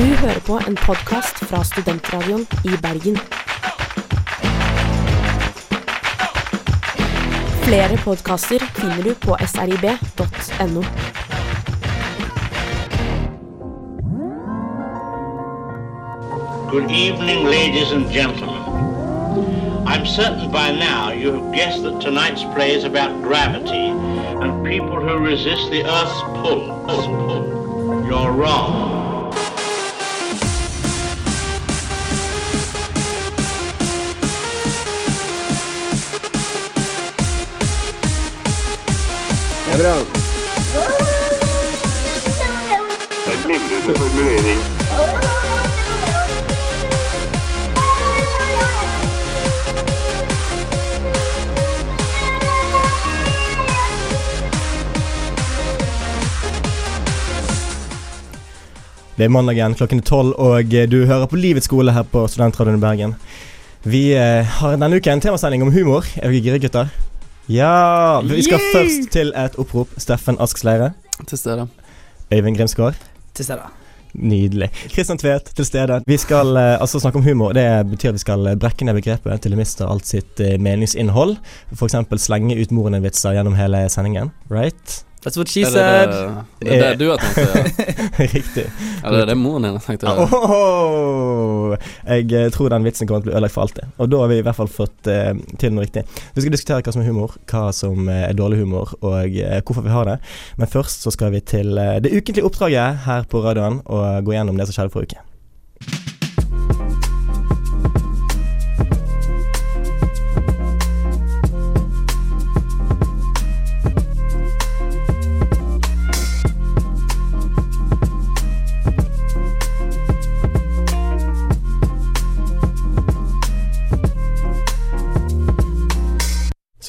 Du hører på en podkast fra Studentradioen i Bergen. Flere podkaster finner du på srib.no. Good evening, ladies and gentlemen. I'm certain by now you have guessed that tonight's play is about gravity and people who resist the Earth's pull. pull. You're wrong. Formulering. Det er mandag igjen, klokken er tolv, og eh, du hører på Livets skole her på Studentradioen i Bergen. Vi eh, har denne uken en temasending om humor. Er dere gira, gutter? Ja! Vi skal Yay! først til et opprop. Steffen Asksleire. Til stede. Øyvind Grimsgaard. Til stede. Nydelig. Kristian Tvedt til stede. Vi skal eh, altså snakke om humor. Det betyr at vi skal eh, brekke ned begrepet til det mister alt sitt eh, meningsinnhold. F.eks. slenge ut morene-vitser gjennom hele sendingen. Right? That's what she det said. det, det er det du har tenkt gjøre? Riktig. Eller er det moren din har tenkt å gjøre? Oh, Jeg eh, tror den vitsen kommer til å bli ødelagt for alltid. Og da har vi i hvert fall fått uh, til noe riktig. Vi skal diskutere hva som er humor, hva som eh, er dårlig humor, og uh, hvorfor vi har det. Men først så skal vi til uh, det ukentlige oppdraget her på radioen og gå gjennom det som skjedde forrige uke.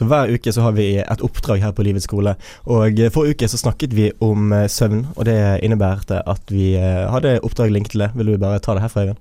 Så hver uke så har vi et oppdrag her på Livets skole. Og eh, forrige uke så snakket vi om eh, søvn, og det innebærte at vi eh, hadde oppdrag linket til det. Vil du bare ta det herfra, Øyvind?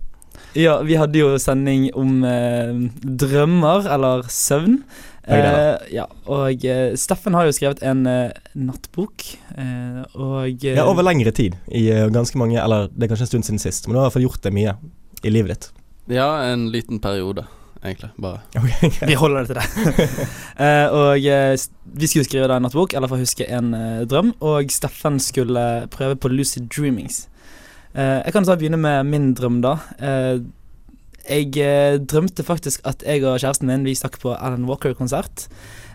Ja, vi hadde jo sending om eh, drømmer, eller søvn. Eh, ja, og eh, Steffen har jo skrevet en eh, nattbok, eh, og eh, Ja, over lengre tid. I eh, ganske mange Eller det er kanskje en stund siden sist, men du har i hvert fall gjort det mye i livet ditt. Ja, en liten periode, egentlig. Bare. Vi holder det til det. uh, og eh, vi skulle skrive da en nattbok, eller for å huske en uh, drøm, og Steffen skulle prøve på lucid dreamings. Eh, jeg kan så begynne med min drøm, da. Eh, jeg eh, drømte faktisk at jeg og kjæresten min Vi stakk på Alan Walker-konsert.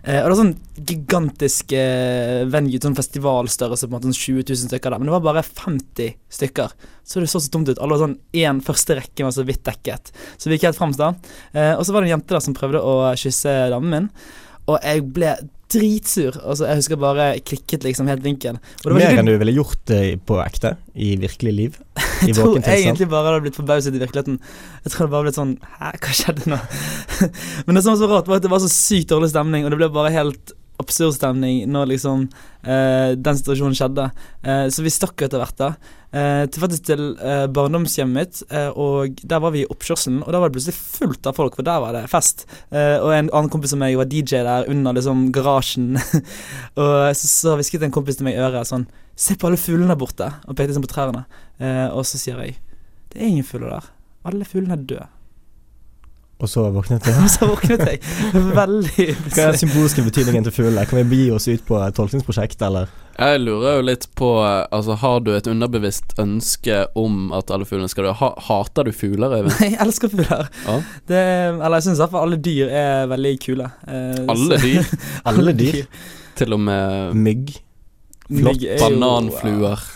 Eh, og det var sånn gigantisk eh, venue, sånn festivalstørrelse, på en måte sånn 20 000 stykker der. Men det var bare 50 stykker. Så det så så dumt ut. Alle var sånn én første rekke var så vidt dekket. Så vi gikk helt fremst da. Eh, og så var det en jente der som prøvde å kysse damen min. Og jeg ble dritsur. Altså, jeg husker bare klikket liksom helt det var Mer enn du ville gjort det på ekte i virkelig liv. I jeg tror egentlig bare hadde blitt forbauset i virkeligheten. Jeg tror det bare ble sånn Hæ, hva skjedde nå? Men det som var så rart, var at det var så sykt dårlig stemning, og det ble bare helt absurd stemning når liksom eh, den situasjonen skjedde. Eh, så vi stakk etter hvert, da. Eh, til faktisk til eh, barndomshjemmet mitt, eh, og der var vi i oppkjørselen, og der var det plutselig fullt av folk, for der var det fest. Eh, og en annen kompis av meg var DJ der under liksom garasjen. og så, så hvisket en kompis til meg i øret sånn Se på alle fuglene der borte, og pekte sånn på trærne. Og så sier jeg Det er ingen fugler der. Alle fuglene er døde. Og så våknet jeg. Og så våknet jeg. Veldig Hva er den symbolske betydningen til fuglene? Kan vi begi oss ut på et tolkningsprosjekt, eller? Jeg lurer jo litt på Altså, Har du et underbevisst ønske om at alle fuglene skal dø? Ha, hater du fugler, Øyvind? Jeg elsker fugler. Ja. Det, eller jeg syns iallfall alle dyr er veldig kule. Eh, Alle dyr? Alle dyr? Til og med Mygg? Flott. er bananfluer.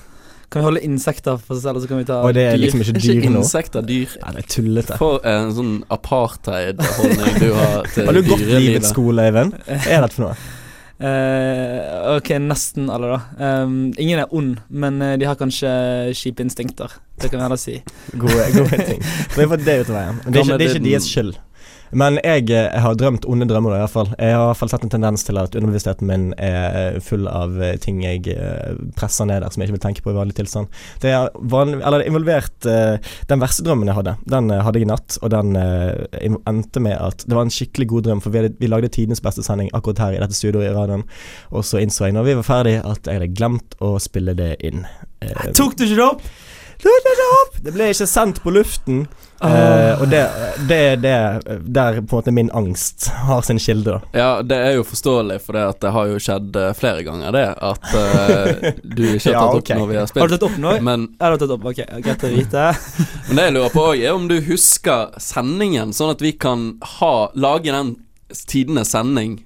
Kan vi holde insekter for selv, og så kan vi ta Og det er dyr? liksom ikke dyr ikke nå? insekter dyr? Ja, det er tullete. For en sånn apartheid-holdning du har til Har du gått livets skole, Eivind? Hva er dette for noe? Uh, ok, nesten alle, da. Um, ingen er ond, men eh, de har kanskje kjipe instinkter. Det kan vi heller si. Gode, gode ting. Vi har fått det ut av veien. Det er ikke, det er ikke deres skyld. Men jeg, eh, jeg har drømt onde drømmer, i hvert fall. Jeg har i hvert fall sett en tendens til at underbevisstheten min er full av eh, ting jeg eh, presser ned der som jeg ikke vil tenke på i vanlig tilstand. Det er vanlig, eller er involvert eh, Den verste drømmen jeg hadde, den eh, hadde jeg i natt, og den eh, endte med at det var en skikkelig god drøm, for vi, hadde, vi lagde tidenes beste sending akkurat her i dette studioet i radioen, og så innså jeg når vi var ferdig at jeg hadde glemt å spille det inn. Jeg Tok du ikke det opp? Det ble ikke sendt på luften. Uh, og det, det er der på en måte min angst har sin kilde, da. Ja, det er jo forståelig, for det, at det har jo skjedd uh, flere ganger, det. At uh, du ikke har Ja, tatt opp når vi har spilt. Har du tatt opp nå? Men, har du tatt opp, ok, greit å vite. men det jeg lurer på òg, er om du husker sendingen, sånn at vi kan ha lage den tidenes sending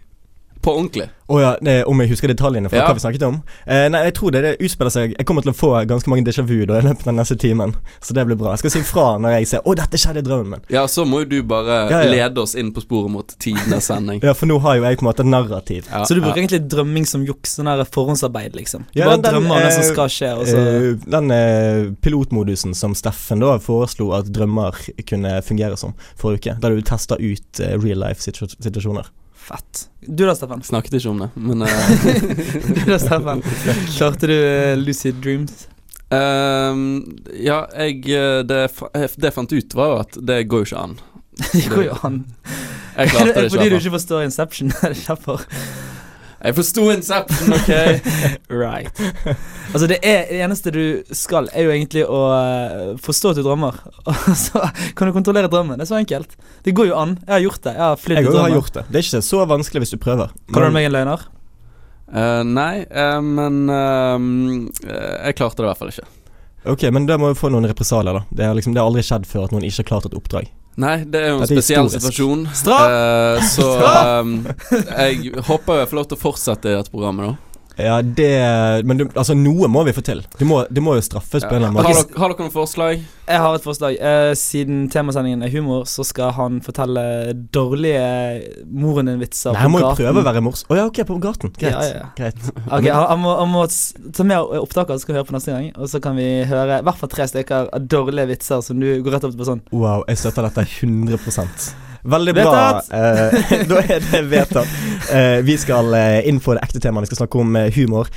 på ordentlig. Å ja, det, om jeg husker detaljene fra Ja. hva vi snakket om? Eh, nei, jeg tror det, det utspiller seg Jeg kommer til å få ganske mange déjà vu da i løpet av den neste timen, så det blir bra. Jeg skal si fra når jeg ser 'Å, dette skjedde i drømmen min'. Ja, så må jo du bare Ja, ja. lede oss inn på sporet mot tidenes sending. Ja, for nå har jo jeg på en måte et narrativ. Ja, Så du bruker ja. egentlig drømming som juks, sånn forhåndsarbeid, liksom? Du Ja, bare den, drømmer om det som eh, skal skje, og så Eh, den eh, pilotmodusen som Steffen da foreslo at drømmer kunne fungere som forrige uke, der du tester ut eh, real life-situasjoner. Fett. Du da, Steffen? Snakket ikke om det, men uh. Du da, Steffen? Klarte du eh, lucid dreams? Um, Ja, jeg eh, det, det jeg fant ut, var jo at det går jo ikke an. Det går jo an. Jeg Er klarte det ikke. fordi du ikke. forstår Inception? Er det derfor? Jeg forsto Inception, OK? Right. Altså, det, er, det eneste du skal, er jo egentlig å eh, forstå at du drømmer. Og så kan du kontrollere drømmen. Det er så enkelt. Det går jo an. Jeg har gjort det. Jeg har flydd Jeg i drømmer. gjort det. Det er ikke så vanskelig hvis du prøver. Kaller du meg en løgner? Uh, nei, uh, men eh, jeg klarte det i hvert fall ikke. Ok, men da må vi få noen represalier, da. Det liksom, det har aldri skjedd før at noen ikke har klart et oppdrag. Nei, det er jo en er spesiell historisk. situasjon. Straff! Uh, så ehm, jeg håper jeg får lov til å fortsette i dette programmet, da. Ja, det Men du, altså, noe må vi få til. Det må, du må jo straffes på en eller annen Har, måte. dere, har dere noen forslag? Jeg har et forslag. Eh, siden temasendingen er humor, så skal han fortelle dårlige moren din-vitser Nei, han må jo prøve å være mors... Å ja, ok, på gaten. Greit. Ja, ja, ja. Greit. Ok, han, han, må, han må ta med opptaket, så skal vi høre på neste gang. Og så kan vi høre i hvert fall tre stykker av dårlige vitser som du går rett opp på sånn. Wow, jeg støtter dette 100 Veldig bra. Eh, da er det vedtatt. Eh, vi skal eh, inn på det ekte temaet. Vi skal snakke om eh, humor.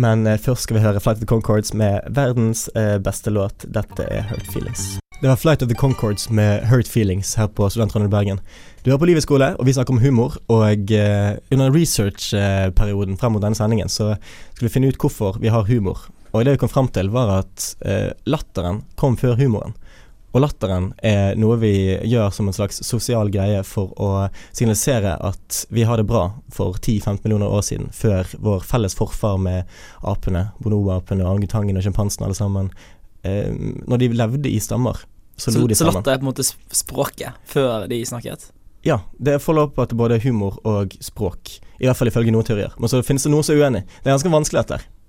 Men først skal vi høre Flight of the Concords med verdens beste låt. Dette er Hurt Feelings. Det var Flight of the Concords med Hurt Feelings her på Studentrådet i Bergen. Du er på Livets skole, og vi snakker om humor. Og eh, under researchperioden frem mot denne sendingen så skulle vi finne ut hvorfor vi har humor. Og det vi kom frem til, var at eh, latteren kom før humoren. Og latteren er noe vi gjør som en slags sosial greie for å signalisere at vi har det bra for 10-15 millioner år siden, før vår felles forfar med apene, bonoboapene, orangutangene og sjimpansen alle sammen, eh, når de levde i stammer, så Så, lo de så latter er på en måte språket før de snakket. Ja, det er lov at både humor og språk, i hvert fall ifølge noen teorier. Men så finnes det noen som er uenig. Det er ganske vanskelig dette. her.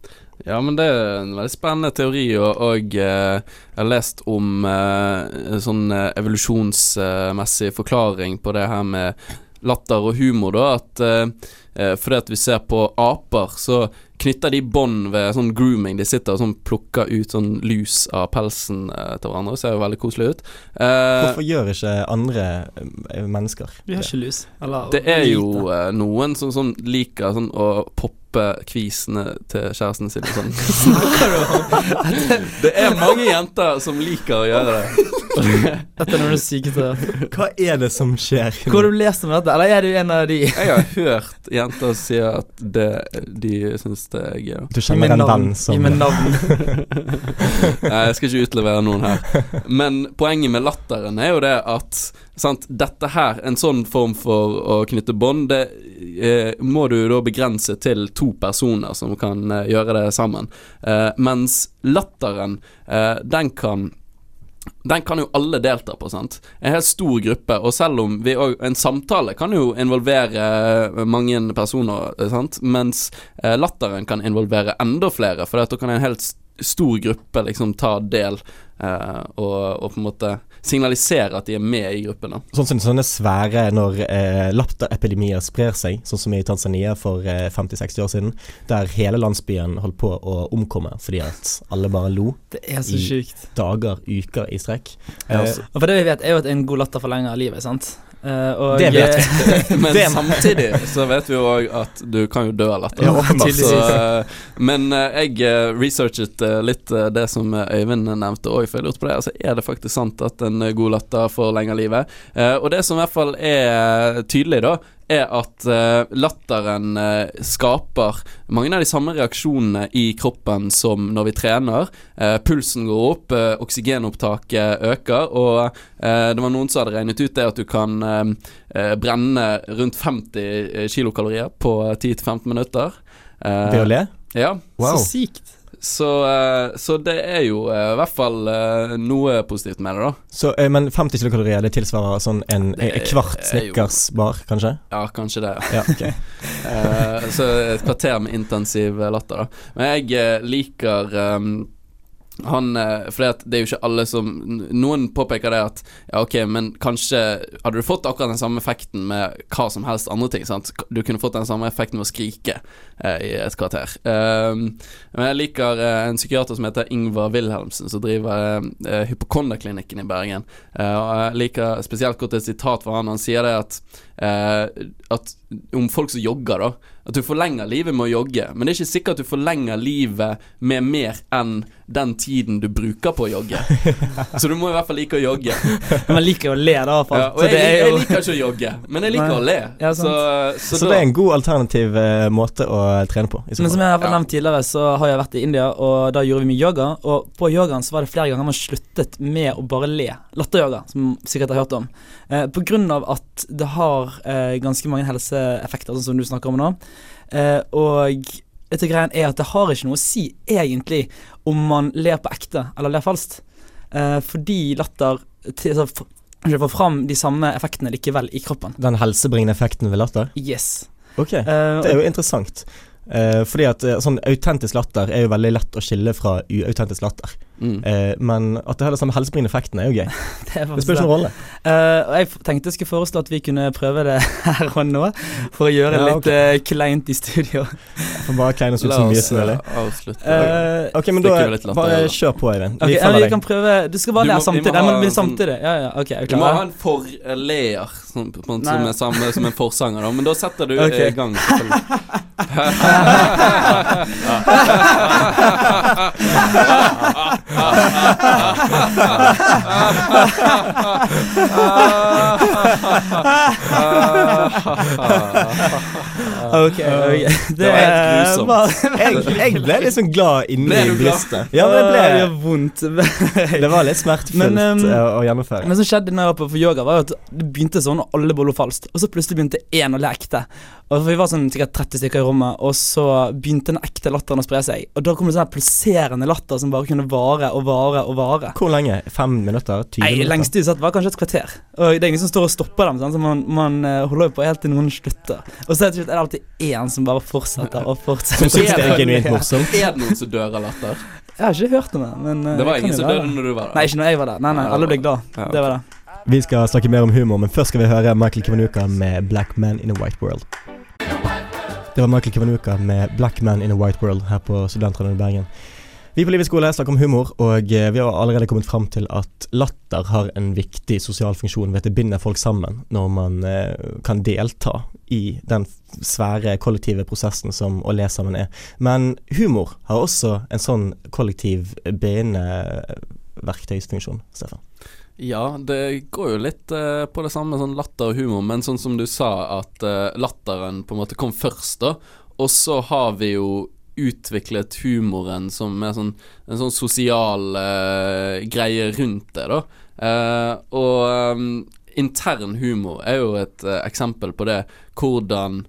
Ja, men det er en veldig spennende teori, og, og eh, jeg har lest om eh, en sånn eh, evolusjonsmessig forklaring på det her med latter og humor, da. At eh, eh, fordi at vi ser på aper, så knytter de bånd ved sånn grooming. De sitter og sånn plukker ut sånn lus av pelsen eh, til hverandre. Ser jo veldig koselig ut. Eh, Hvorfor gjør ikke andre eh, mennesker Vi har ikke lus. Eller det er jo eh, noen som sånn liker sånn å poppe kvisene til kjæresten sin og sånn. det er mange jenter som liker å gjøre det. Dette er noe av det sykeste jeg har hørt. Hva er det som skjer? Hvor har du lest om dette, eller er du en av de? Jeg har hørt jenter si at det, de syns det er gøy. Du kjenner en venn I min navn. Nei, jeg skal ikke utlevere noen her. Men poenget med latteren er jo det at sant, dette her, en sånn form for å knytte bånd, det eh, må du da begrense til to personer som kan eh, gjøre det sammen. Eh, mens latteren, eh, den kan den kan jo alle delta på, sant. En helt stor gruppe, og selv om vi òg En samtale kan jo involvere eh, mange personer, eh, sant, mens eh, latteren kan involvere enda flere, for da kan en helt stor gruppe liksom tar del eh, og, og på en måte signaliserer at de er med i gruppen. da Sånn som sånne svære når eh, lapterepidemier sprer seg, sånn som i Tanzania for eh, 50-60 år siden, der hele landsbyen holdt på å omkomme fordi at alle bare lo Det er så I- sykt. dager, uker i strekk. Eh, ja, Og for det vi vet, er jo at en god latter forlenger livet, sant? Eh, og, Det vet vi. Men Det- samtidig så vet vi jo òg at du kan jo dø av latter. Ja, åpenbart. Så, eh, men eh, jeg researchet litt det som Øyvind nevnte òg, for jeg lurte på det. Altså, er det faktisk sant at en god latter forlenger livet? Uh, og det som i hvert fall er tydelig, da, er at uh, latteren uh, skaper mange av de samme reaksjonene i kroppen som når vi trener. Uh, pulsen går opp, oksygenopptaket øker, og det var noen som hadde regnet ut det at du kan brenne rundt 50 kilokalorier på 10-15 minutter. Ved å le? Ja. Wow. Så sykt. Så, uh, så, det er jo uh, i hvert fall uh, noe positivt med det, da. Så, Men 50 kilokalorier, det tilsvarer sånn en, en kvart Snickers-bar, kanskje? Ja, kanskje det. Ja, okay. så et kvarter med intensiv latter, da. Men jeg liker um, han eh, For det er jo ikke alle som Noen påpeker det at ja, ok, men kanskje hadde du fått akkurat den samme effekten med hva som helst andre ting. Sant? Du kunne fått den samme effekten med å skrike eh, i et kvarter. Um, men jeg liker eh, en psykiater som heter Ingvar Wilhelmsen, som driver eh, Hypokonderklinikken i Bergen. Uh, og jeg liker spesielt godt et sitat fra han. Han sier det at, at om folk som jogger, da at du forlenger livet med å jogge, men det er ikke sikkert at du forlenger livet med mer enn den tiden du bruker på å jogge. Så du må i hvert fall like å jogge. Men man liker å le, da. Ja, og jeg, jeg, jeg, liker ikke å jogge, men jeg liker Nei. å le. Ja, så, så, så, det er en god alternativ uh, måte å trene på. Men som jeg har nevnt tidligere, så har jeg vært i India, og da gjorde vi mye yoga. Og på yogaen så var det flere ganger man sluttet med å bare le. Latteryoga, som sikkert har hørt om. På grunn av at det har eh, ganske mange helseeffekter, sånn som du snakker om nå. Eh, og dette greien er at det har ikke noe å si, egentlig, om man ler på ekte eller ler falskt. Uh, fordi latter til, altså, får fram de samme effektene likevel i kroppen. Den helsebringende effekten ved latter? Yes. Ok, uh, det er jo interessant. Uh, fordi at sånn autentisk latter er jo veldig lett å skille fra uautentisk latter. Mm. Eh, men at det har den samme helsebringende effekten, er jo gøy. det, det spiller ikke noen rolle. Uh, jeg tenkte jeg skulle foreslå at vi kunne prøve det her og nå, for å gjøre ja, litt okay. uh, kleint i studio. For bare kleine oss ut så mye som mulig. Uh, ok, men da bare kjør på, Eivind. Okay, ja, deg. prøve Du skal bare le samtidig. Ja, ja, ok. Du må ha en forleer som, som, er samme som en forsanger, da. Men da setter du okay. i gang. ok, okay. Det, var helt grusomt. jeg, jeg ble litt sånn glad inni brystet. Ja, det ble det vondt. det var litt smertefullt men, um, å gjennomføre. Men som skjedde når jeg var på yoga, var at det begynte sånn, og alle boller falskt. Og så plutselig begynte én å le ekte. Og Vi var sånn sikkert 30 stykker i rommet, og så begynte den ekte latteren å spre seg. Og da kom det sånn pulserende latter som bare kunne vare og vare og vare. Hvor lenge? Fem minutter? 20 Nei, minutter? Lengst utsatt var kanskje et kvarter. Og det er ingen som står og stopper dem, sånn, så man, man uh, holder jo på helt til noen slutter. Og så er det alltid én som bare fortsetter og fortsetter. Som synes det er genuint morsomt. Er det noen som dør av latter? Jeg har ikke hørt om det. Men, uh, det var ingen som døde når du var der? Nei, ikke når jeg var der. Nei, nei, alle ble glad. Ja, okay. Det var det. Vi skal snakke mer om humor, men først skal vi høre Michael Kivanuka med 'Black Man in a White World'. Det var Michael Kivanuka med 'Black Man in a White World' her på Studentradioen i Bergen. Vi på Livets skole snakker om humor, og eh, vi har allerede kommet fram til at latter har en viktig sosial funksjon ved at det binder folk sammen når man eh, kan delta i den svære kollektive prosessen som å le sammen er. Men humor har også en sånn kollektiv bindende verktøysfunksjon, Stefan. Ja, det går jo litt uh, på det samme, sånn latter og humor, men sånn som du sa, at uh, latteren på en måte kom først, da. Og så har vi jo utviklet humoren som er sånn, en sånn sosial uh, greie rundt det, da. og um, intern humor er jo et eksempel på det, hvordan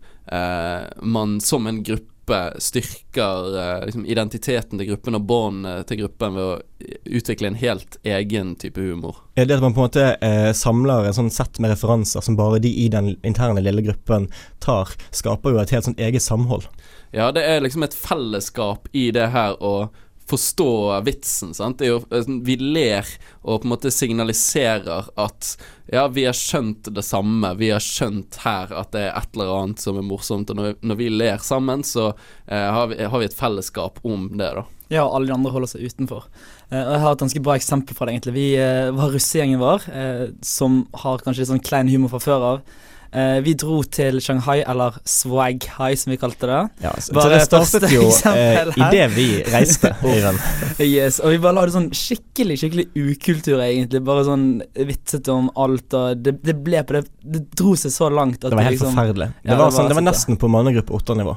man som en gruppe gruppe styrker eh, liksom, identiteten til gruppen og båndene til gruppen ved å utvikle en helt egen type humor. Er det at man på en måte eh, samler en sånn sett med referanser som bare de i den interne lille gruppen tar, skaper jo et helt sånn eget samhold? Ja, det er liksom et fellesskap i det her å forstå vitsen. Sant? Jo, eh, vi ler og på en måte signaliserer at ja, vi har skjønt det samme. Vi har skjønt her at det er et eller annet som er morsomt. Og når, når vi ler sammen, så eh, har, vi, har, vi, et fellesskap om det, da. Ja, alle de andre holder seg utenfor. Eh, Jeg har et ganske bra eksempel fra det, egentlig. Vi eh, var russegjengen vår, eh, som har kanskje litt sånn klein humor fra før av. Eh, vi dro til Shanghai, eller Swaghai som vi kalte det. Ja, så, så det startet jo uh, eksempel idet vi reiste, Øyvind. Yes, og vi bare lagde sånn skikkelig skikkelig ukultur, egentlig. Bare sånn vitsete om alt, og det, det ble på det Det dro seg så langt at Det var helt liksom forferdelig. Det, Ja, var, det sånn, det var sånn, nesten på mannegruppe åtte-nivå.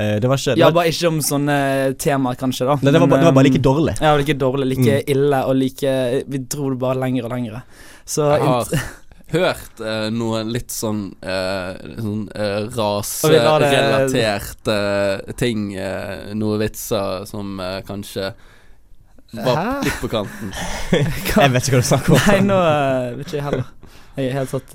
Eh, det var ikke det Ja, var, bare ikke om sånne temaer, kanskje, da. Nei, det, var, Men, det var bare like dårlig. Ja, like dårlig, like Mm. ille og like Vi dro det bare lenger og lenger. Så Jeg har hørt eh, noe litt sånn eh, Sånn eh, raserelaterte eh, ting. eh, noe vitser som eh, kanskje var Hæ? litt på kanten. Jeg vet ikke hva du snakker om. Nei, nå eh, vet ikke jeg heller. Jeg er helt satt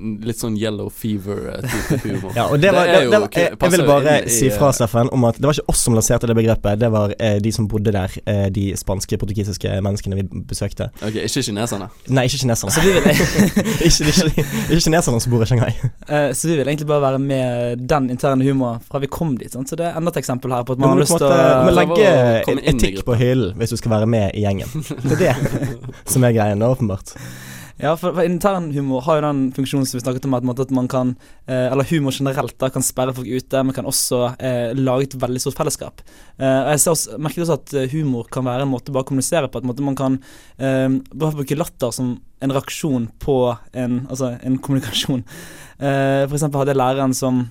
Litt sånn yellow fever-type humor. Ja, og det var, Det det jo det, jeg, vil bare i, si fra, eh, Steffen, om at det var ikke oss som lanserte det begrepet. Det var eh, de som bodde der, eh, de spanske, portugisiske menneskene vi besøkte. Ok, ikke kineserne. Nei, ikke kineserne. Så vi vil ikke, ikke, ikke kineserne som bor i Shanghai. Uh, så vi vil egentlig bare være med den interne humoren fra vi kom dit. Sant? Så det er enda et eksempel her på at man har lyst til å du må legge etikk på hyllen hvis du skal være med i gjengen. Det er det som er greia nå, åpenbart. Ja, for, for internhumor har jo den funksjonen som vi snakket om, at, at man kan eh, Eller humor generelt da kan sperre folk ute, men kan også eh, lage et veldig stort fellesskap. Eh, jeg også, merket også at eh, humor kan være en måte bare å kommunisere på. At man kan eh, bare bruke latter som en reaksjon på en, altså en kommunikasjon. Eh, for eksempel hadde jeg læreren som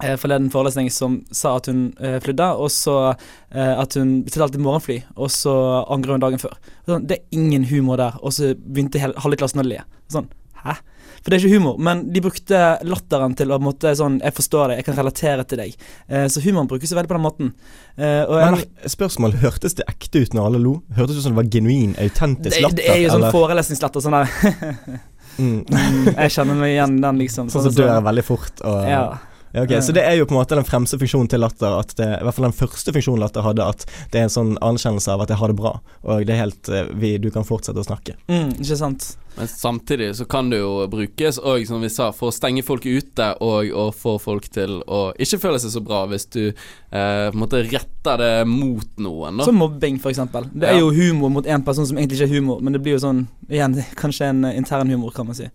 forleden forelesning som sa at hun eh, flydde, og så eh, at hun bestilte alltid morgenfly, og så angrer hun dagen før. Sånn, det er ingen humor der, og så begynte hele, halve klassen å le. Sånn, hæ? For det er ikke humor, men de brukte latteren til å på en måte sånn Jeg forstår deg, jeg kan relatere til deg. Eh, så humoren brukes veldig på den måten. Eh, Men spørsmål, hørtes det ekte ut når alle lo? Hørtes det ut som det var genuin, autentisk latter? det er jo sånn eller? forelesningslatter. Sånn der mm. Jeg kjenner meg igjen den, liksom. Sånn som dør veldig fort og Ja. Ja, okay, Så det er jo på en måte den fremste funksjonen til latter. At det, I hvert fall den første funksjonen latter hadde, at det er en sånn anerkjennelse av at jeg har det bra. Og det er helt eh, vi, Du kan fortsette å snakke. Mm, ikke sant. Men samtidig så kan det jo brukes og som vi sa, for å stenge folk ute og å få folk til å ikke føle seg så bra hvis du eh, på en måte retter det mot noen, da. Som mobbing, eksempel. Det er Ja. jo humor mot en person som egentlig ikke er humor, men det blir jo sånn Igjen, kanskje en eh, intern humor, kan man si.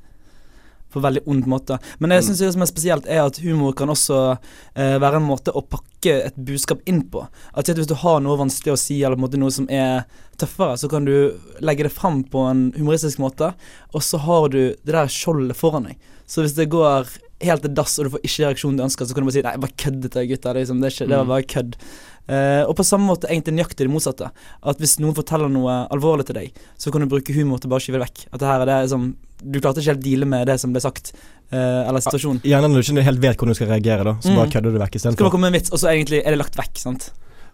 På veldig ond måte. Men jeg Mm. synes det som er spesielt, er at humor kan også eh, være en måte å pakke et budskap inn på. At Hvis du har noe vanskelig å si, eller på en måte noe som er tøffere, så kan du legge det fram på en humoristisk måte, og så har du det der skjoldet foran deg. Så hvis det går helt til dass, og du får ikke reaksjonen du ønsker, så kan du bare si 'nei, bare køddet jeg, gutter'. Det, er liksom, det, ikke, det var Mm. bare kødd. Uh, og på samme måte egentlig nøyaktig det motsatte. At hvis noen forteller noe alvorlig til deg, så kan du bruke humor til bare å skyve det vekk. At det her er det som Du klarte ikke helt deale med det som ble sagt, Uh, eller situasjonen. Gjerne når du ikke helt vet hvordan du skal reagere, da. Så Mm. bare kødder du vekk Så kan man istedenfor. komme med en vits, og så egentlig er det lagt vekk. sant?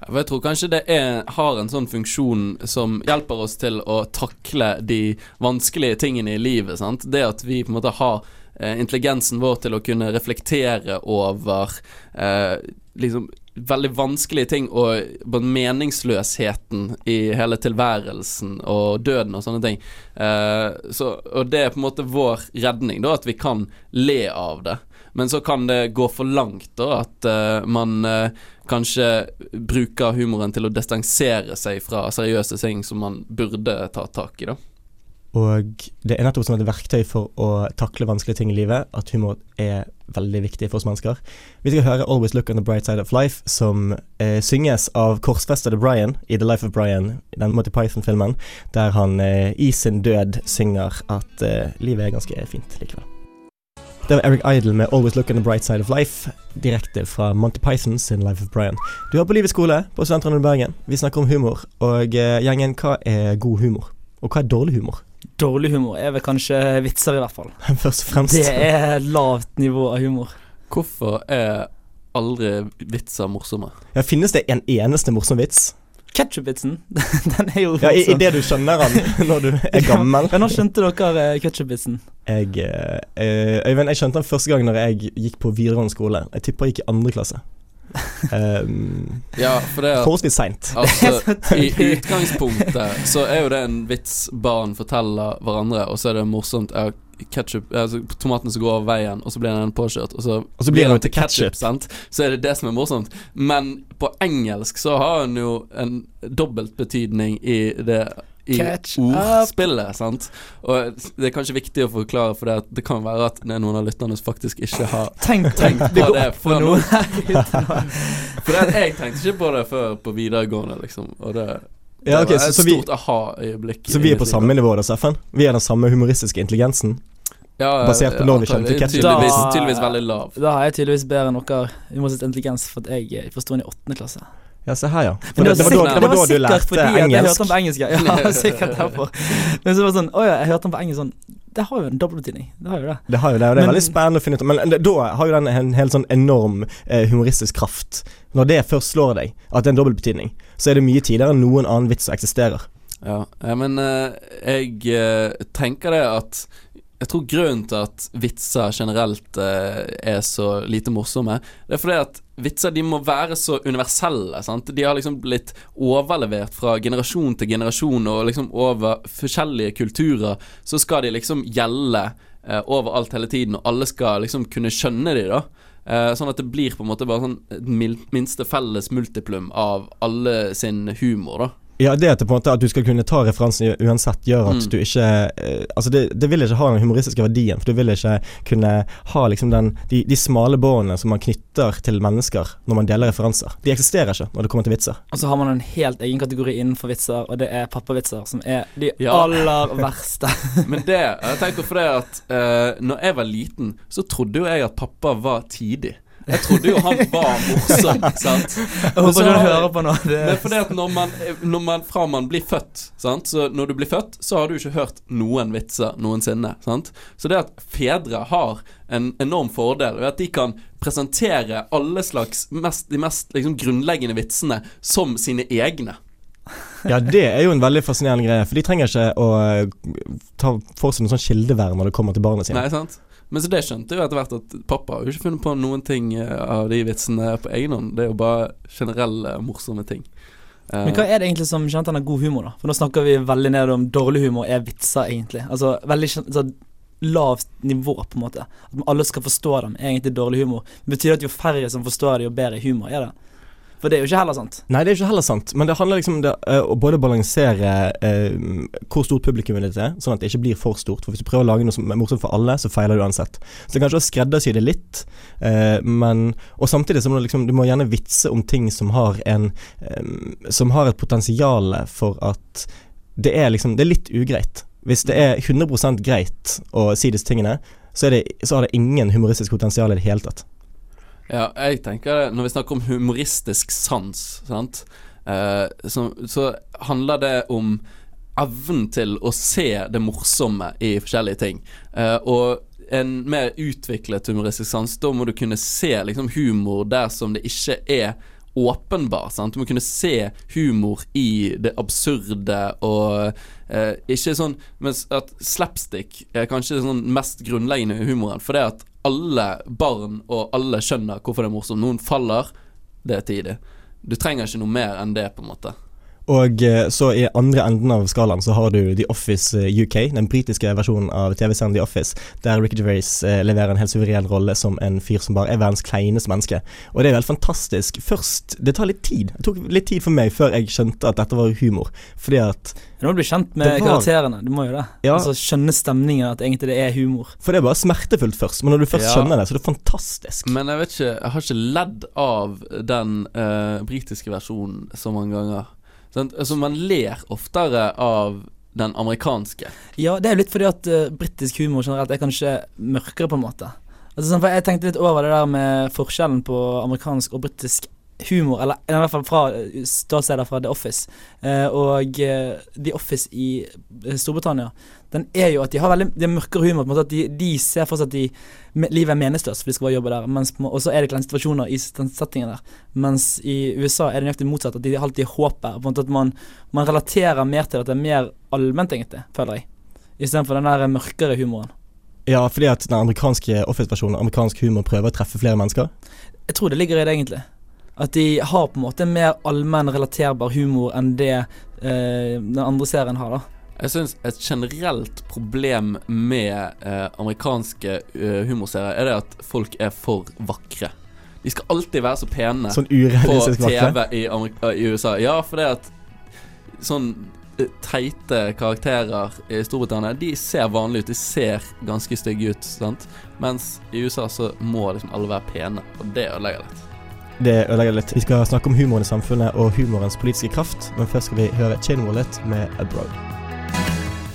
For Jeg tror kanskje det er, har en sånn funksjon som hjelper oss til å takle de vanskelige tingene i livet. Sant? Det at vi på en måte har eh, intelligensen vår til å kunne reflektere over eh, liksom veldig vanskelige ting og meningsløsheten i hele tilværelsen og døden og sånne ting. Uh, så, og det er på en måte vår redning, da, at vi kan le av det. Men så kan det gå for langt, da, at uh, man uh, kanskje bruker humoren til å distansere seg fra seriøse ting som man burde ta tak i, da. Og det er nettopp som et verktøy for å takle vanskelige ting i livet, at humor er veldig viktig for oss mennesker. Vi skal høre 'Always Look on the Bright Side of Life', som eh, synges av korsfestede Brian i 'The Life of Brian', den Monty Python-filmen, der han eh, i sin død synger at eh, livet er ganske fint likevel. Det var Eric Idle med 'Always Look on the Bright Side of Life', direkte fra Monty Python sin 'Life of Brian'. Du er på Livets skole på Studentradioen i Bergen. Vi snakker om humor, og eh, gjengen, hva er god humor? Og hva er dårlig humor? Dårlig humor er vel kanskje vitser, i hvert fall. Først og fremst. Det er lavt nivå av humor. Hvorfor er aldri vitser morsomme? Ja, Finnes det en eneste morsom vits? Ketchup-vitsen, den er jo Ja, i, i det du skjønner han når du er gammel. Ja, nå skjønte dere eh, ketchup-vitsen. Jeg, eh, eh, Øyvind, jeg skjønte den første gang når jeg gikk på videregående skole. Jeg tipper jeg gikk i andre klasse. Um, Ja, for det at Forholdsvis seint. Altså, I utgangspunktet så er jo det en vits barn forteller hverandre, og så er det morsomt. Ja, ketchup, altså tomaten som går over veien, og så blir den påkjørt, og så, Og så blir den til ketchup. sant? Så er det det som er morsomt. Men på engelsk så har den jo en dobbeltbetydning i det i ordspillet, sant. Og det er kanskje viktig å forklare, for det, at det kan være at det er noen av lytterne som faktisk ikke har tenkt, tenkt på det før nå. For det, jeg tenkte ikke på det før på videregående, liksom. Og det, det Ja, okay, var et så så stort aha-øyeblikk. Så vi er på samme nivå da, Steffen? Vi er den samme humoristiske intelligensen? ja, basert på når vi kjente ketchup. Tydeligvis, Da- tydeligvis veldig lav. Da har jeg tydeligvis bedre enn dere humoristiske intelligens, for at jeg forsto den i åttende klasse. Ja, se her, ja. For det, det, var da, sikkert- det var da du lærte fordi engelsk. Jeg hørte engelsk. den på engelsk, ja. ja sikkert derfor. Men så var det sånn Å ja, jeg hørte den på engelsk sånn Det har jo en dobbeltbetydning. Det har jo det. Det har jo det, og det er Men- veldig spennende å finne ut. Men det, da har jo den en helt sånn enorm eh, humoristisk kraft. Når det først slår deg, at det er en dobbeltbetydning, så er det mye tidligere enn noen annen vits som eksisterer. Ja, ja men eh, jeg eh, tenker det at Jeg tror grunnen til at vitser generelt eh, er så lite morsomme, det er fordi at vitser de må være så universelle. Sant? De har liksom blitt overlevert fra generasjon til generasjon, og liksom over forskjellige kulturer så skal de liksom gjelde eh, overalt hele tiden, og alle skal liksom kunne skjønne de, da. Eh, sånn at det blir på en måte bare sånn minste felles multiplum av alle sin humor, da. Ja, det at, det på en måte, at du skal kunne ta referansen uansett, gjør at Mm. du ikke eh, Altså, det, det vil ikke ha den humoristiske verdien, for du vil ikke kunne ha liksom den De, de smale båndene som man knytter til mennesker når man deler referanser. De eksisterer ikke når det kommer til vitser. Og så har man en helt egen kategori innenfor vitser, og det er pappavitser, som er de Ja. aller verste. Men det Jeg tenker for det at uh, Når jeg var liten, så trodde jo jeg at pappa var tidig. Jeg trodde jo han var morsom, sant. Jeg håper du hører på nå. Det Men fordi at når man, når man Fra man blir født, sant Så når du blir født, så har du ikke hørt noen vitser noensinne, sant. Så det at fedre har en enorm fordel ved at de kan presentere alle slags mest, de mest liksom grunnleggende vitsene som sine egne. Ja, det er jo en veldig fascinerende greie, for de trenger ikke å eh, ta for seg noe sånn kildevern når det kommer til barna sine. Nei, sant? Men så det skjønte jo etter hvert at pappa har jo ikke funnet på noen ting eh, av de vitsene på egen hånd. Det er jo bare generelle morsomme ting. Eh, Men hva er det egentlig som kjennetegner god humor, da? For nå snakker vi veldig ned om dårlig humor er vitser, egentlig. Altså veldig så lavt nivå, på en måte. At alle skal forstå dem, er egentlig dårlig humor. Det Betyr at jo færre som forstår det, jo bedre humor er det? For det er jo ikke heller sant. Nei, det er ikke heller sant, men det handler liksom om det, eh, å både balansere uh, hvor stort publikummet ditt er, sånn at det ikke blir for stort. For hvis du prøver å lage noe som er morsomt for alle, så feiler du uansett. Så det er kanskje å skreddersy det litt, uh, men Og samtidig så må du liksom Du må gjerne vitse om ting som har en um, Som har et potensial for at det er liksom Det er litt ugreit. Hvis det er 100 greit å si disse tingene, så, det, så har det ingen humoristisk potensial i det hele tatt. Ja, jeg tenker Når vi snakker om humoristisk sans, sant, eh, så, så handler det om evnen til å se det morsomme i forskjellige ting. Eh, og en mer utviklet humoristisk sans, da må du kunne se liksom humor der som det ikke er åpenbar. Sant? Du må kunne se humor i det absurde og eh, ikke sånn Mens at slapstick er kanskje sånn mest grunnleggende humoren. For det at alle barn og alle skjønner hvorfor det er morsomt. Noen faller, det er tidlig. Du trenger ikke noe mer enn det, på en måte. Og eh, så i andre enden av skalaen så har du The Office eh, UK, den britiske versjonen av TV-serien The Office, der Ricky Gervais eh, leverer en helt suveren rolle som en fyr som bare er verdens kleineste menneske. Og det er jo helt fantastisk. Først Det tar litt tid. Det tok litt tid for meg før jeg skjønte at dette var humor. Fordi at Du må bli kjent med var- karakterene. Du må jo det. Ja. Altså Skjønne stemningen, at egentlig det er humor. For det er bare smertefullt først, men når du først Ja. skjønner det, så er det fantastisk. Men jeg vet ikke Jeg har ikke ledd av den uh, britiske versjonen så mange ganger. Sant? Altså, man ler oftere av den amerikanske. Ja, det er jo litt fordi at uh, britisk humor generelt er kanskje mørkere, på en måte. Altså, sånn, for jeg tenkte litt over det der med forskjellen på amerikansk og britisk humor, eller i hvert fall fra eh, ståsteder fra The Office. Uh, og uh, The Office i Storbritannia, den er jo at de har veldig De mørkere humor. på en måte At de, de ser for seg at de, livet er meningsløst, for de skal bare jobbe der. Mens, og så er det kleine situasjoner i den settingen der. Mens i USA er det nøyaktig motsatt. At de alltid håper. På en måte at man, man relaterer mer til at det er mer allment, egentlig, føler jeg. Istedenfor den der mørkere humoren. Ja, fordi at den amerikanske Office-versjonen, amerikansk humor, prøver å treffe flere mennesker. Jeg tror det ligger i det, egentlig. At de har på en måte mer allmenn relaterbar humor enn det eh, den andre serien har, da. Jeg syns et generelt problem med eh, amerikanske uh, humorserier er det at folk er for vakre. De skal alltid være så pene Sånn på TV i, Amerika, i USA. Ja, for det at sånn teite karakterer i Storbritannia, de ser vanlige ut. De ser ganske stygge ut, sant. Mens i USA så må liksom alle være pene, og det ødelegger litt. Det ødelegger litt. Vi skal snakke om humoren i samfunnet og humorens politiske kraft, men først skal vi høre Chain Wallet med Abroad.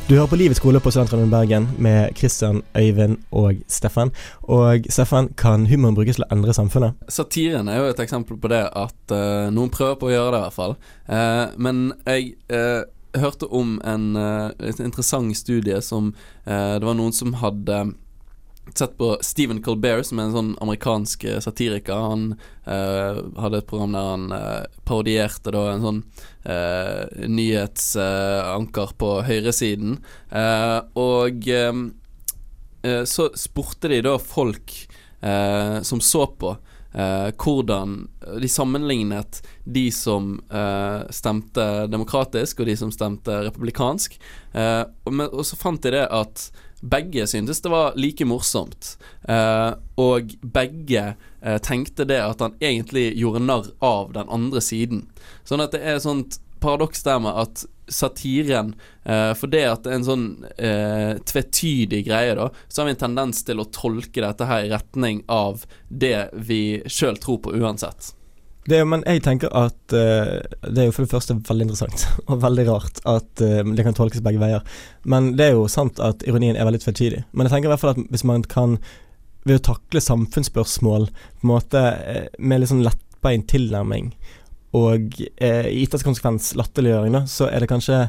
Du hører på Livets skole på Studentradioen Bergen med Kristian, Øyvind og Steffen. Og Steffen, kan humoren brukes til å endre samfunnet? Satiren er jo et eksempel på det at uh, noen prøver på å gjøre det, i hvert fall. Uh, men jeg uh, hørte om en interessant studie som Det var noen som hadde sett på Stephen Colbert, som er en sånn amerikansk eh, satiriker. Han eh, hadde et program der han eh, parodierte da en sånn eh, nyhetsanker på høyresiden. Eh, og eh, så spurte de da folk som så på, hvordan de sammenlignet de som stemte demokratisk, og de som stemte republikansk. og, med, og så fant de det at begge syntes det var like morsomt. Eh, og begge eh, tenkte det at han egentlig gjorde narr av den andre siden. Sånn at det er et sånt paradoks der med at satiren eh, For det at det er en sånn eh, tvetydig greie, da, så har vi en tendens til å tolke dette her i retning av det vi sjøl tror på uansett. Det, men jeg tenker at uh, det er jo for det første veldig interessant og veldig rart at uh, det kan tolkes begge veier. Men det er jo sant at ironien er veldig tvetydig. Men jeg tenker i hvert fall at hvis man kan ved å takle samfunnsspørsmål på en måte uh, med litt sånn lettbeint tilnærming og eh, i ytterste konsekvens latterliggjøring, da, så er det kanskje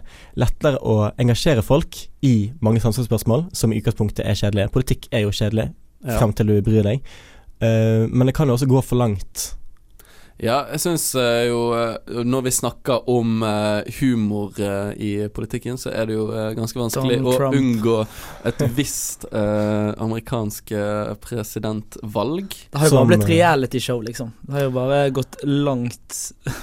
lettere å engasjere folk i mange samfunnsspørsmål som i utgangspunktet er kjedelige. Politikk er jo kjedelig ja. frem til du bryr deg. men det kan jo også gå for langt ja, jeg syns uh, jo uh, Når vi snakker om uh, humor i politikken, så er det jo ganske vanskelig å unngå et visst amerikansk presidentvalg. Det har jo bare blitt realityshow, liksom. Det har jo bare gått langt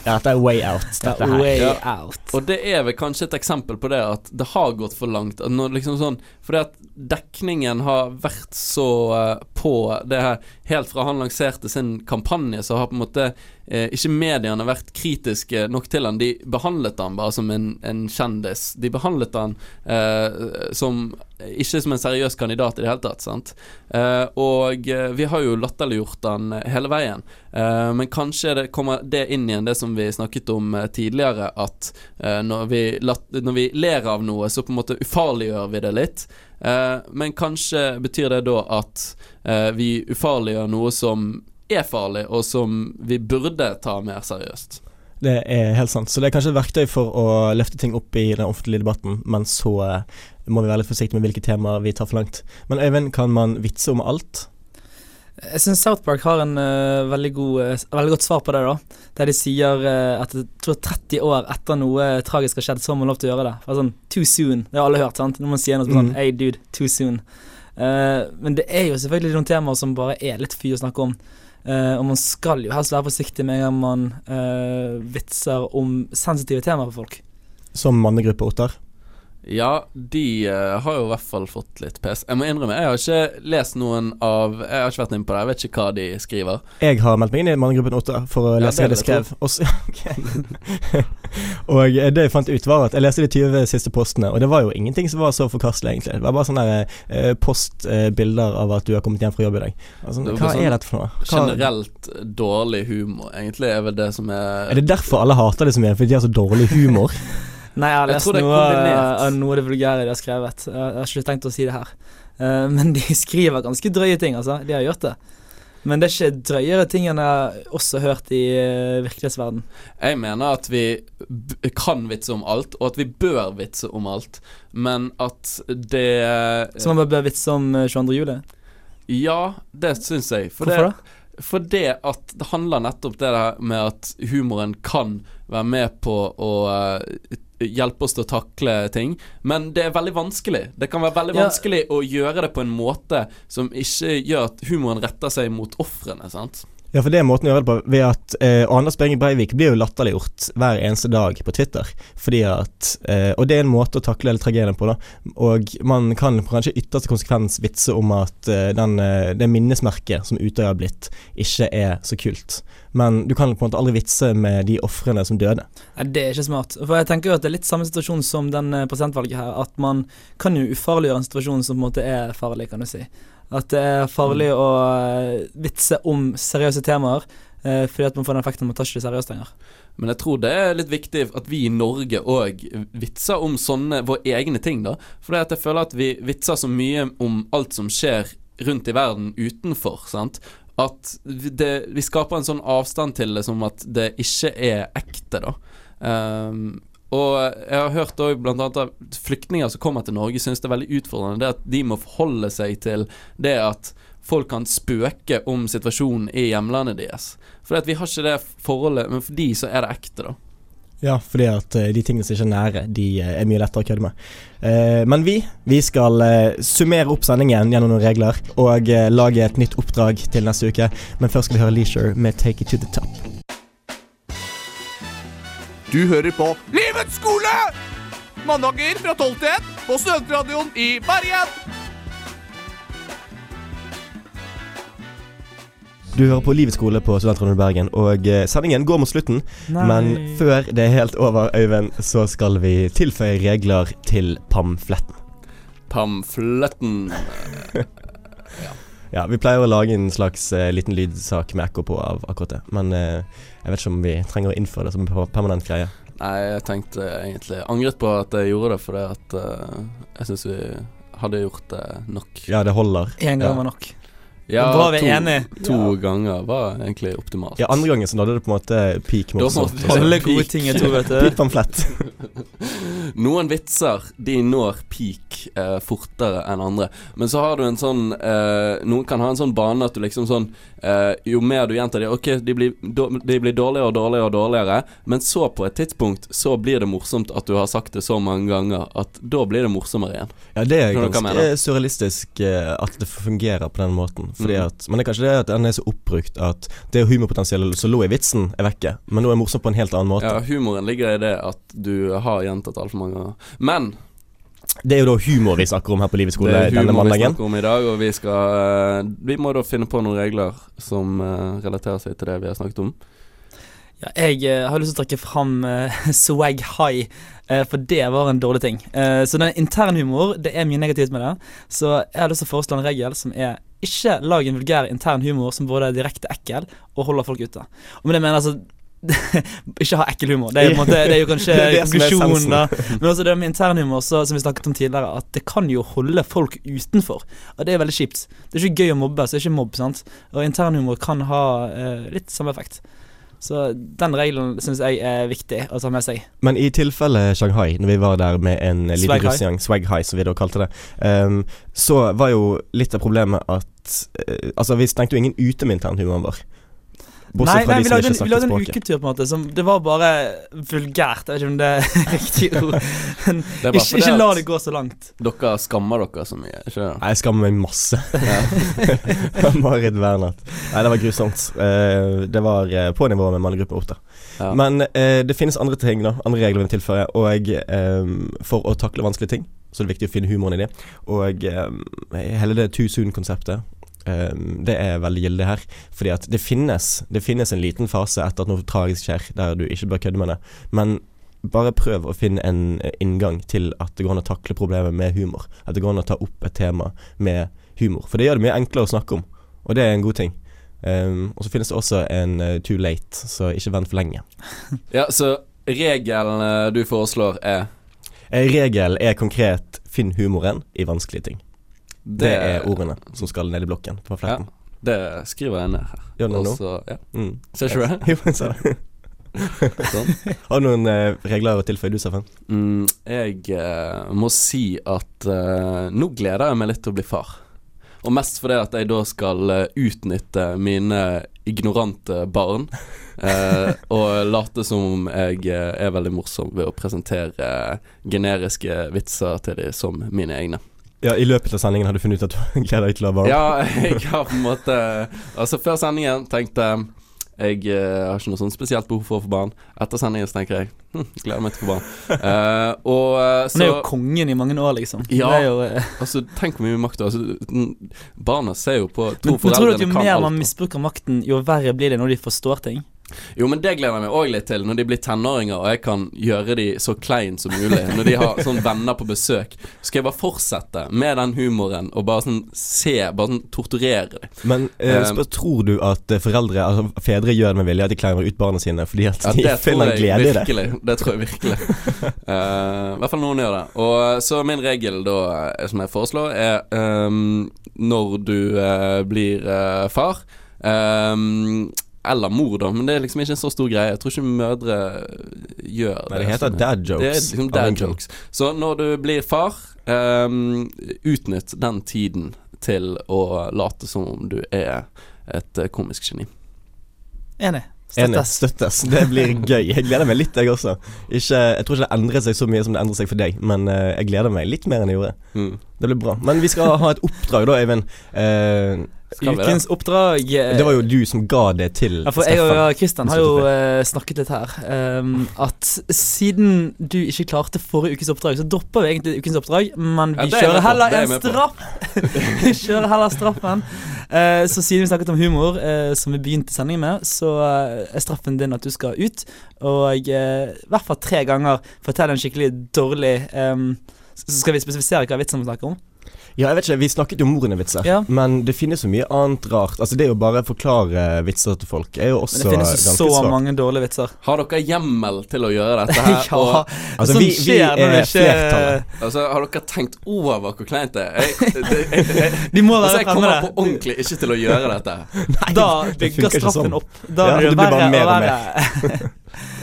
Ja, det er way out, dette her. Way ja. out. Og det er vel kanskje et eksempel på det at det har gått for langt. Når liksom sånn Fordi at dekningen har vært så på det her Helt fra han lanserte sin kampanje, så har på en måte eh, ikke mediene vært kritiske nok til han. De behandlet han bare som en, en kjendis. De behandlet han eh, som ikke som en seriøs kandidat i det hele tatt. sant? Eh, og eh, vi har jo latterliggjort han hele veien. Eh, men kanskje det kommer det inn igjen, det som vi snakket om eh, tidligere, at når vi, når, vi ler av noe, så på en måte ufarliggjør vi det litt. Men kanskje betyr det da at vi ufarliggjør noe som er farlig, og som vi burde ta mer seriøst. Det er helt sant. Så det er kanskje et verktøy for å løfte ting opp i den offentlige debatten, men så eh, må vi være litt forsiktige med hvilke temaer vi tar for langt. Men Øyvind, kan man vitse om alt? Jeg syns South Park har en uh, veldig, god, uh, veldig, godt svar på det. da Der de sier uh, at jeg tror 30 år etter noe tragisk har skjedd, så har man lov til å gjøre det. For sånn, Too soon. Det har alle hørt. sant Når man sier noe sånn mm. Hey dude, too soon. men det er jo selvfølgelig noen temaer som bare er litt fy å snakke om. Og man skal jo helst være forsiktig med en gang man vitser om sensitive temaer for folk. Som mannegruppe Ottar? Ja, de uh, har jo i hvert fall fått litt pes. Jeg må innrømme, jeg har ikke lest noen av Jeg har ikke vært inne på det, jeg vet ikke hva de skriver. Jeg har meldt meg inn i mannegruppen 8 for å ja, lese hva de skrev. Også, okay. og det jeg fant ut, var at jeg leste de 20 siste postene, og det var jo ingenting som var så forkastelig, egentlig. Det var bare sånne uh, postbilder uh, av at du har kommet hjem fra jobb i dag. Altså, hva sånn er dette for noe? Hva? Generelt dårlig humor, egentlig, er vel det som er Er det derfor alle hater det så mye? Fordi de har så dårlig humor? Nei, jeg har lest jeg noe av noe av det vulgære de har skrevet. Jeg har ikke tenkt å si det her. Uh, men de skriver ganske drøye ting, altså. De har gjort det. Men det er ikke drøyere ting enn jeg har også hørt i uh, virkelighetsverden. Jeg mener at vi kan vitse om alt, og at vi bør vitse om alt, men at det Så man bør vitse om 22. juli? Ja, det syns jeg. For Hvorfor det, da? For det at det handler nettopp det der med at humoren kan være med på å uh, hjelpe oss til å takle ting. Men det er veldig vanskelig. Det kan være veldig ja. vanskelig å gjøre det på en måte som ikke gjør at humoren retter seg mot ofrene. sant? Ja, for det er måten å gjøre det på ved at eh, Anders Behring Breivik blir jo latterliggjort hver eneste dag på Twitter. Fordi at eh, Og det er en måte å takle hele tragedien på, da. Og man kan kanskje ytterste konsekvens vitse om at eh, den, eh, det minnesmerket som Utøya har blitt, ikke er så kult. Men du kan på en måte aldri vitse med de ofrene som døde. Nei, det er ikke smart. For jeg tenker jo at det er litt samme situasjon som den eh, presidentvalget her. At man kan jo ufarliggjøre en situasjon som på en måte er farlig, kan du si. At det er farlig å eh, vitse om seriøse temaer, eh, fordi at man får den effekten at man tar ikke det seriøst lenger. Men jeg tror det er litt viktig at vi i Norge òg vitser om sånne våre egne ting, da. For jeg føler at vi vitser så mye om alt som skjer rundt i verden utenfor, sant. At det, vi skaper en sånn avstand til det som at det ikke er ekte, da. Um, og jeg har hørt òg bl.a. at flyktninger som kommer til Norge, syns det er veldig utfordrende det at de må forholde seg til det at folk kan spøke om situasjonen i hjemlandet deres. For vi har ikke det forholdet, men for de så er det ekte, da. Ja, fordi at uh, de tingene som ikke er nære, de uh, er mye lettere å kødde med. Uh, men vi, vi skal summere opp sendingen gjennom noen regler og lage et nytt oppdrag til neste uke. Men først skal vi høre Leisure med 'Take It To The Top'. Du hører på Livets skole! Mandager fra 12 til 1 på Studentradioen i Bergen. Du hører på Livets skole på Studentradioen i Bergen, og eh, sendingen går mot slutten. Nei. Men før det er helt over, Øyvind, så skal vi tilføye regler til pamfletten. Pamfletten Ja, vi pleier å lage en slags uh, liten lydsak med ekko på av akkurat det, men eh, jeg vet ikke om vi trenger å innføre det som en permanent greie. Nei, jeg tenkte egentlig Angret på at jeg gjorde det, fordi at uh, jeg syns vi hadde gjort det nok. Ja, det holder. Én gang Ja. var nok. Ja, Bra vi er to, enige. to ganger var egentlig optimalt. Ja, andre gangen så nådde det på en måte peak Da måtte vi- Alle gode ting er to, vet du. Peak pamflett. Noen vitser de når peak eh, fortere enn andre. Men så har du en sånn eh, Noen kan ha en sånn bane at du liksom sånn eh, Jo mer du gjentar det, ok, de blir, de blir dårligere og dårligere og dårligere, men så på et tidspunkt så blir det morsomt at du har sagt det så mange ganger at da blir det morsommere igjen. Ja, det er ganske surrealistisk eh, at det fungerer på den måten. Fordi Mm. at, men det er kanskje det at den er så oppbrukt at det humorpotensialet som lå i vitsen, er vekke. Men nå er det morsomt på en helt annen måte. Ja, humoren ligger i det at du har gjentatt altfor mange ganger. Men Det er jo da humor vi snakker om her på Livets skole det er denne humor vi snakker om i dag, og vi skal eh, Vi må da finne på noen regler som eh, relaterer seg til det vi har snakket om. Ja, jeg eh, har lyst til å trekke fram uh, swag high, uh, for det var en dårlig ting. Uh, så den internhumor, det er mye negativt med det. Så jeg har lyst til å foreslå en regel som er ikke lag en vulgær intern humor som både er direkte ekkel og holder folk ute. Og med det mener jeg altså ikke ha ekkel humor. Det er, måte, det er jo kanskje konklusjonen, da. Men også det med internhumor, som vi snakket om tidligere, at det kan jo holde folk utenfor. Og det er veldig kjipt. Det er ikke gøy å mobbe, så det er ikke mobb, sant. Og internhumor kan ha eh, litt samme effekt. Så den regelen syns jeg er viktig å ta med seg. Men i tilfelle Shanghai, når vi var der med en liten Swag russegjeng, swag high som vi da kalte det, um, så var jo litt av problemet at uh, Altså, vi stengte jo ingen ute med internhumoren vår. Bortsett Nei, nei vi, lagde en, vi lagde en uketur, på en måte. Som, det var bare vulgært. Jeg vet ikke om det er riktig ord. Men er ikke, ikke la det gå så langt. Dere skammer dere så mye, ikke? Nei, jeg skammer meg masse. Marit Bernhardt. Nei, det var grusomt. Eh, det var eh, på nivå med mannegruppa Otta. Ja. Men eh, det finnes andre ting, da. Andre regler vi vil tilføye. Og eh, for å takle vanskelige ting, så er det viktig å finne humoren i det. Og eh, hele det too soon-konseptet. eh, det er veldig gyldig her. Fordi at det finnes Det finnes en liten fase etter at noe tragisk skjer, der du ikke bør kødde med det. Men bare prøv å finne en eh, inngang til at det går an å takle problemet med humor. At det går an å ta opp et tema med humor. For det gjør det mye enklere å snakke om, og det er en god ting. Um, og så finnes det også en uh, too late, så ikke vent for lenge. Ja, så regelen eh, du foreslår er Regelen er konkret 'finn humoren i vanskelige ting'. Det, er ordene som skal ned i blokken på Ja, det skriver jeg ned her. Gjør du det nå? så- ja. Mm. Ser ikke du det? Jo, jeg ser det. Sånn. Har du noen eh, regler å tilføye, du, Steffen? Mm, jeg eh, må si at eh, nå gleder jeg meg litt til å bli far. Og mest fordi at jeg da skal eh, utnytte mine ignorante barn. eh, og late som om jeg eh, er veldig morsom ved å presentere generiske vitser til dem som mine egne. Ja, I løpet av sendingen har du funnet ut at du gleder deg til å ha barn? Ja, jeg har på en måte Altså, før sendingen tenkte jeg jeg uh, har ikke noe sånn spesielt behov for å få barn. Etter sendingen så tenker jeg hm, gleder meg til å få barn. Uh, og uh, så Han er jo kongen i mange år, liksom. Ja, jo, altså Tenk hvor mye makt du har. Altså, barna ser jo på to men, men tror du at jo mer man misbruker makten, jo verre blir det når de forstår ting? Jo, men det gleder jeg meg òg litt til, når de blir tenåringer og jeg kan gjøre de så klein som mulig. Når de har sånn venner på besøk. Skal jeg bare fortsette med den humoren og bare sånn se, bare sånn torturere dem. Men eh, um, tror du at foreldre, altså fedre, gjør det med vilje, at de klemmer ut barna sine fordi at de ja, finner glede i det? Det tror jeg virkelig. uh, I hvert fall noen gjør det. Og så min regel da, eh, som jeg foreslår, er um, når du uh, blir uh, far um, eller mor, da, men det er liksom ikke en så stor greie. Jeg tror ikke mødre gjør det. Nei, det heter dad jokes. Det er liksom dad jokes. Så når du blir far, um, utnytt den tiden til å late som om du er et eh, komisk geni. Enig. Støttes. Støttes. Det blir gøy. Jeg gleder meg litt, jeg også. Ikke, jeg tror ikke det endrer seg så mye som det endrer seg for deg, men uh, jeg gleder meg litt mer enn jeg gjorde. Mm. Det blir bra. Men vi skal ha et oppdrag da, Øyvind. Uh, Ukens oppdrag Det var jo du som ga det til ja, for Steffen. Jeg og Kristian har jo uh, snakket litt her. Um, at siden du ikke klarte forrige ukes oppdrag, så dropper vi egentlig ukens oppdrag, men vi ja, kjører heller en straff. vi kjører heller straffen. Uh, så siden vi snakket om humor, uh, som vi begynte sendingen med, så er straffen din at du skal ut og i hvert fall tre ganger fortelle en skikkelig dårlig um, Så skal vi spesifisere hva vitsen vi snakker om. Ja, jeg vet ikke, Vi snakket jo om Morene-vitser, ja. men det finnes så mye annet rart. Altså Det er jo bare å forklare vitser til folk er jo også Men det finnes jo så svart. mange dårlige vitser. Har dere hjemmel til å gjøre dette her? ja, og, altså, sånn vi, vi er ikke... flertallet. Altså, Har dere tenkt over hvor kleint det er? Jeg, det, jeg, jeg, De må være altså, jeg kommer på ordentlig ikke til å gjøre dette. Nei, da bygger straffen sånn. opp. Da ja, blir det bare mer og verre.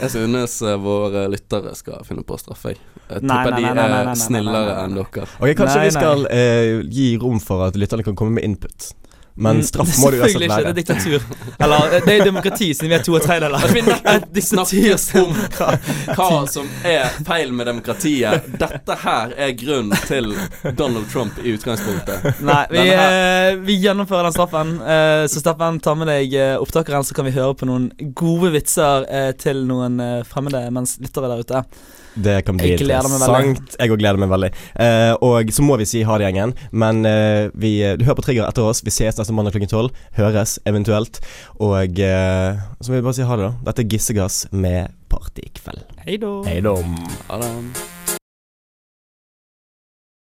Jeg synes uh, våre lyttere skal finne på å straffe. Jeg tipper de er snillere enn dere. Ok, Kanskje vi skal uh, gi rom for at lytterne kan komme med input. Men mm, straff må du uansett være. Selvfølgelig ikke, det er diktatur. Eller det er demokrati, siden vi er to og tredjedeler. Vi nettopp om hva, hva som er feil med demokratiet. Dette her er grunnen til Donald Trump i utgangspunktet. Nei, vi, uh, vi gjennomfører den straffen. Uh, så Steffen, ta med deg uh, opptakeren, så kan vi høre på noen gode vitser til noen fremmede mens lyttere der ute. Det kan bli interessant. Jeg òg gleder meg veldig. Uh, og så må vi si ha det, gjengen. Men uh, vi, du hører på Trigger etter oss. Vi ses neste mandag klokken tolv. Høres eventuelt. Og uh, så må vi bare si ha det, da. Dette er Gissegass med Partykveld. Hei da. Hei da.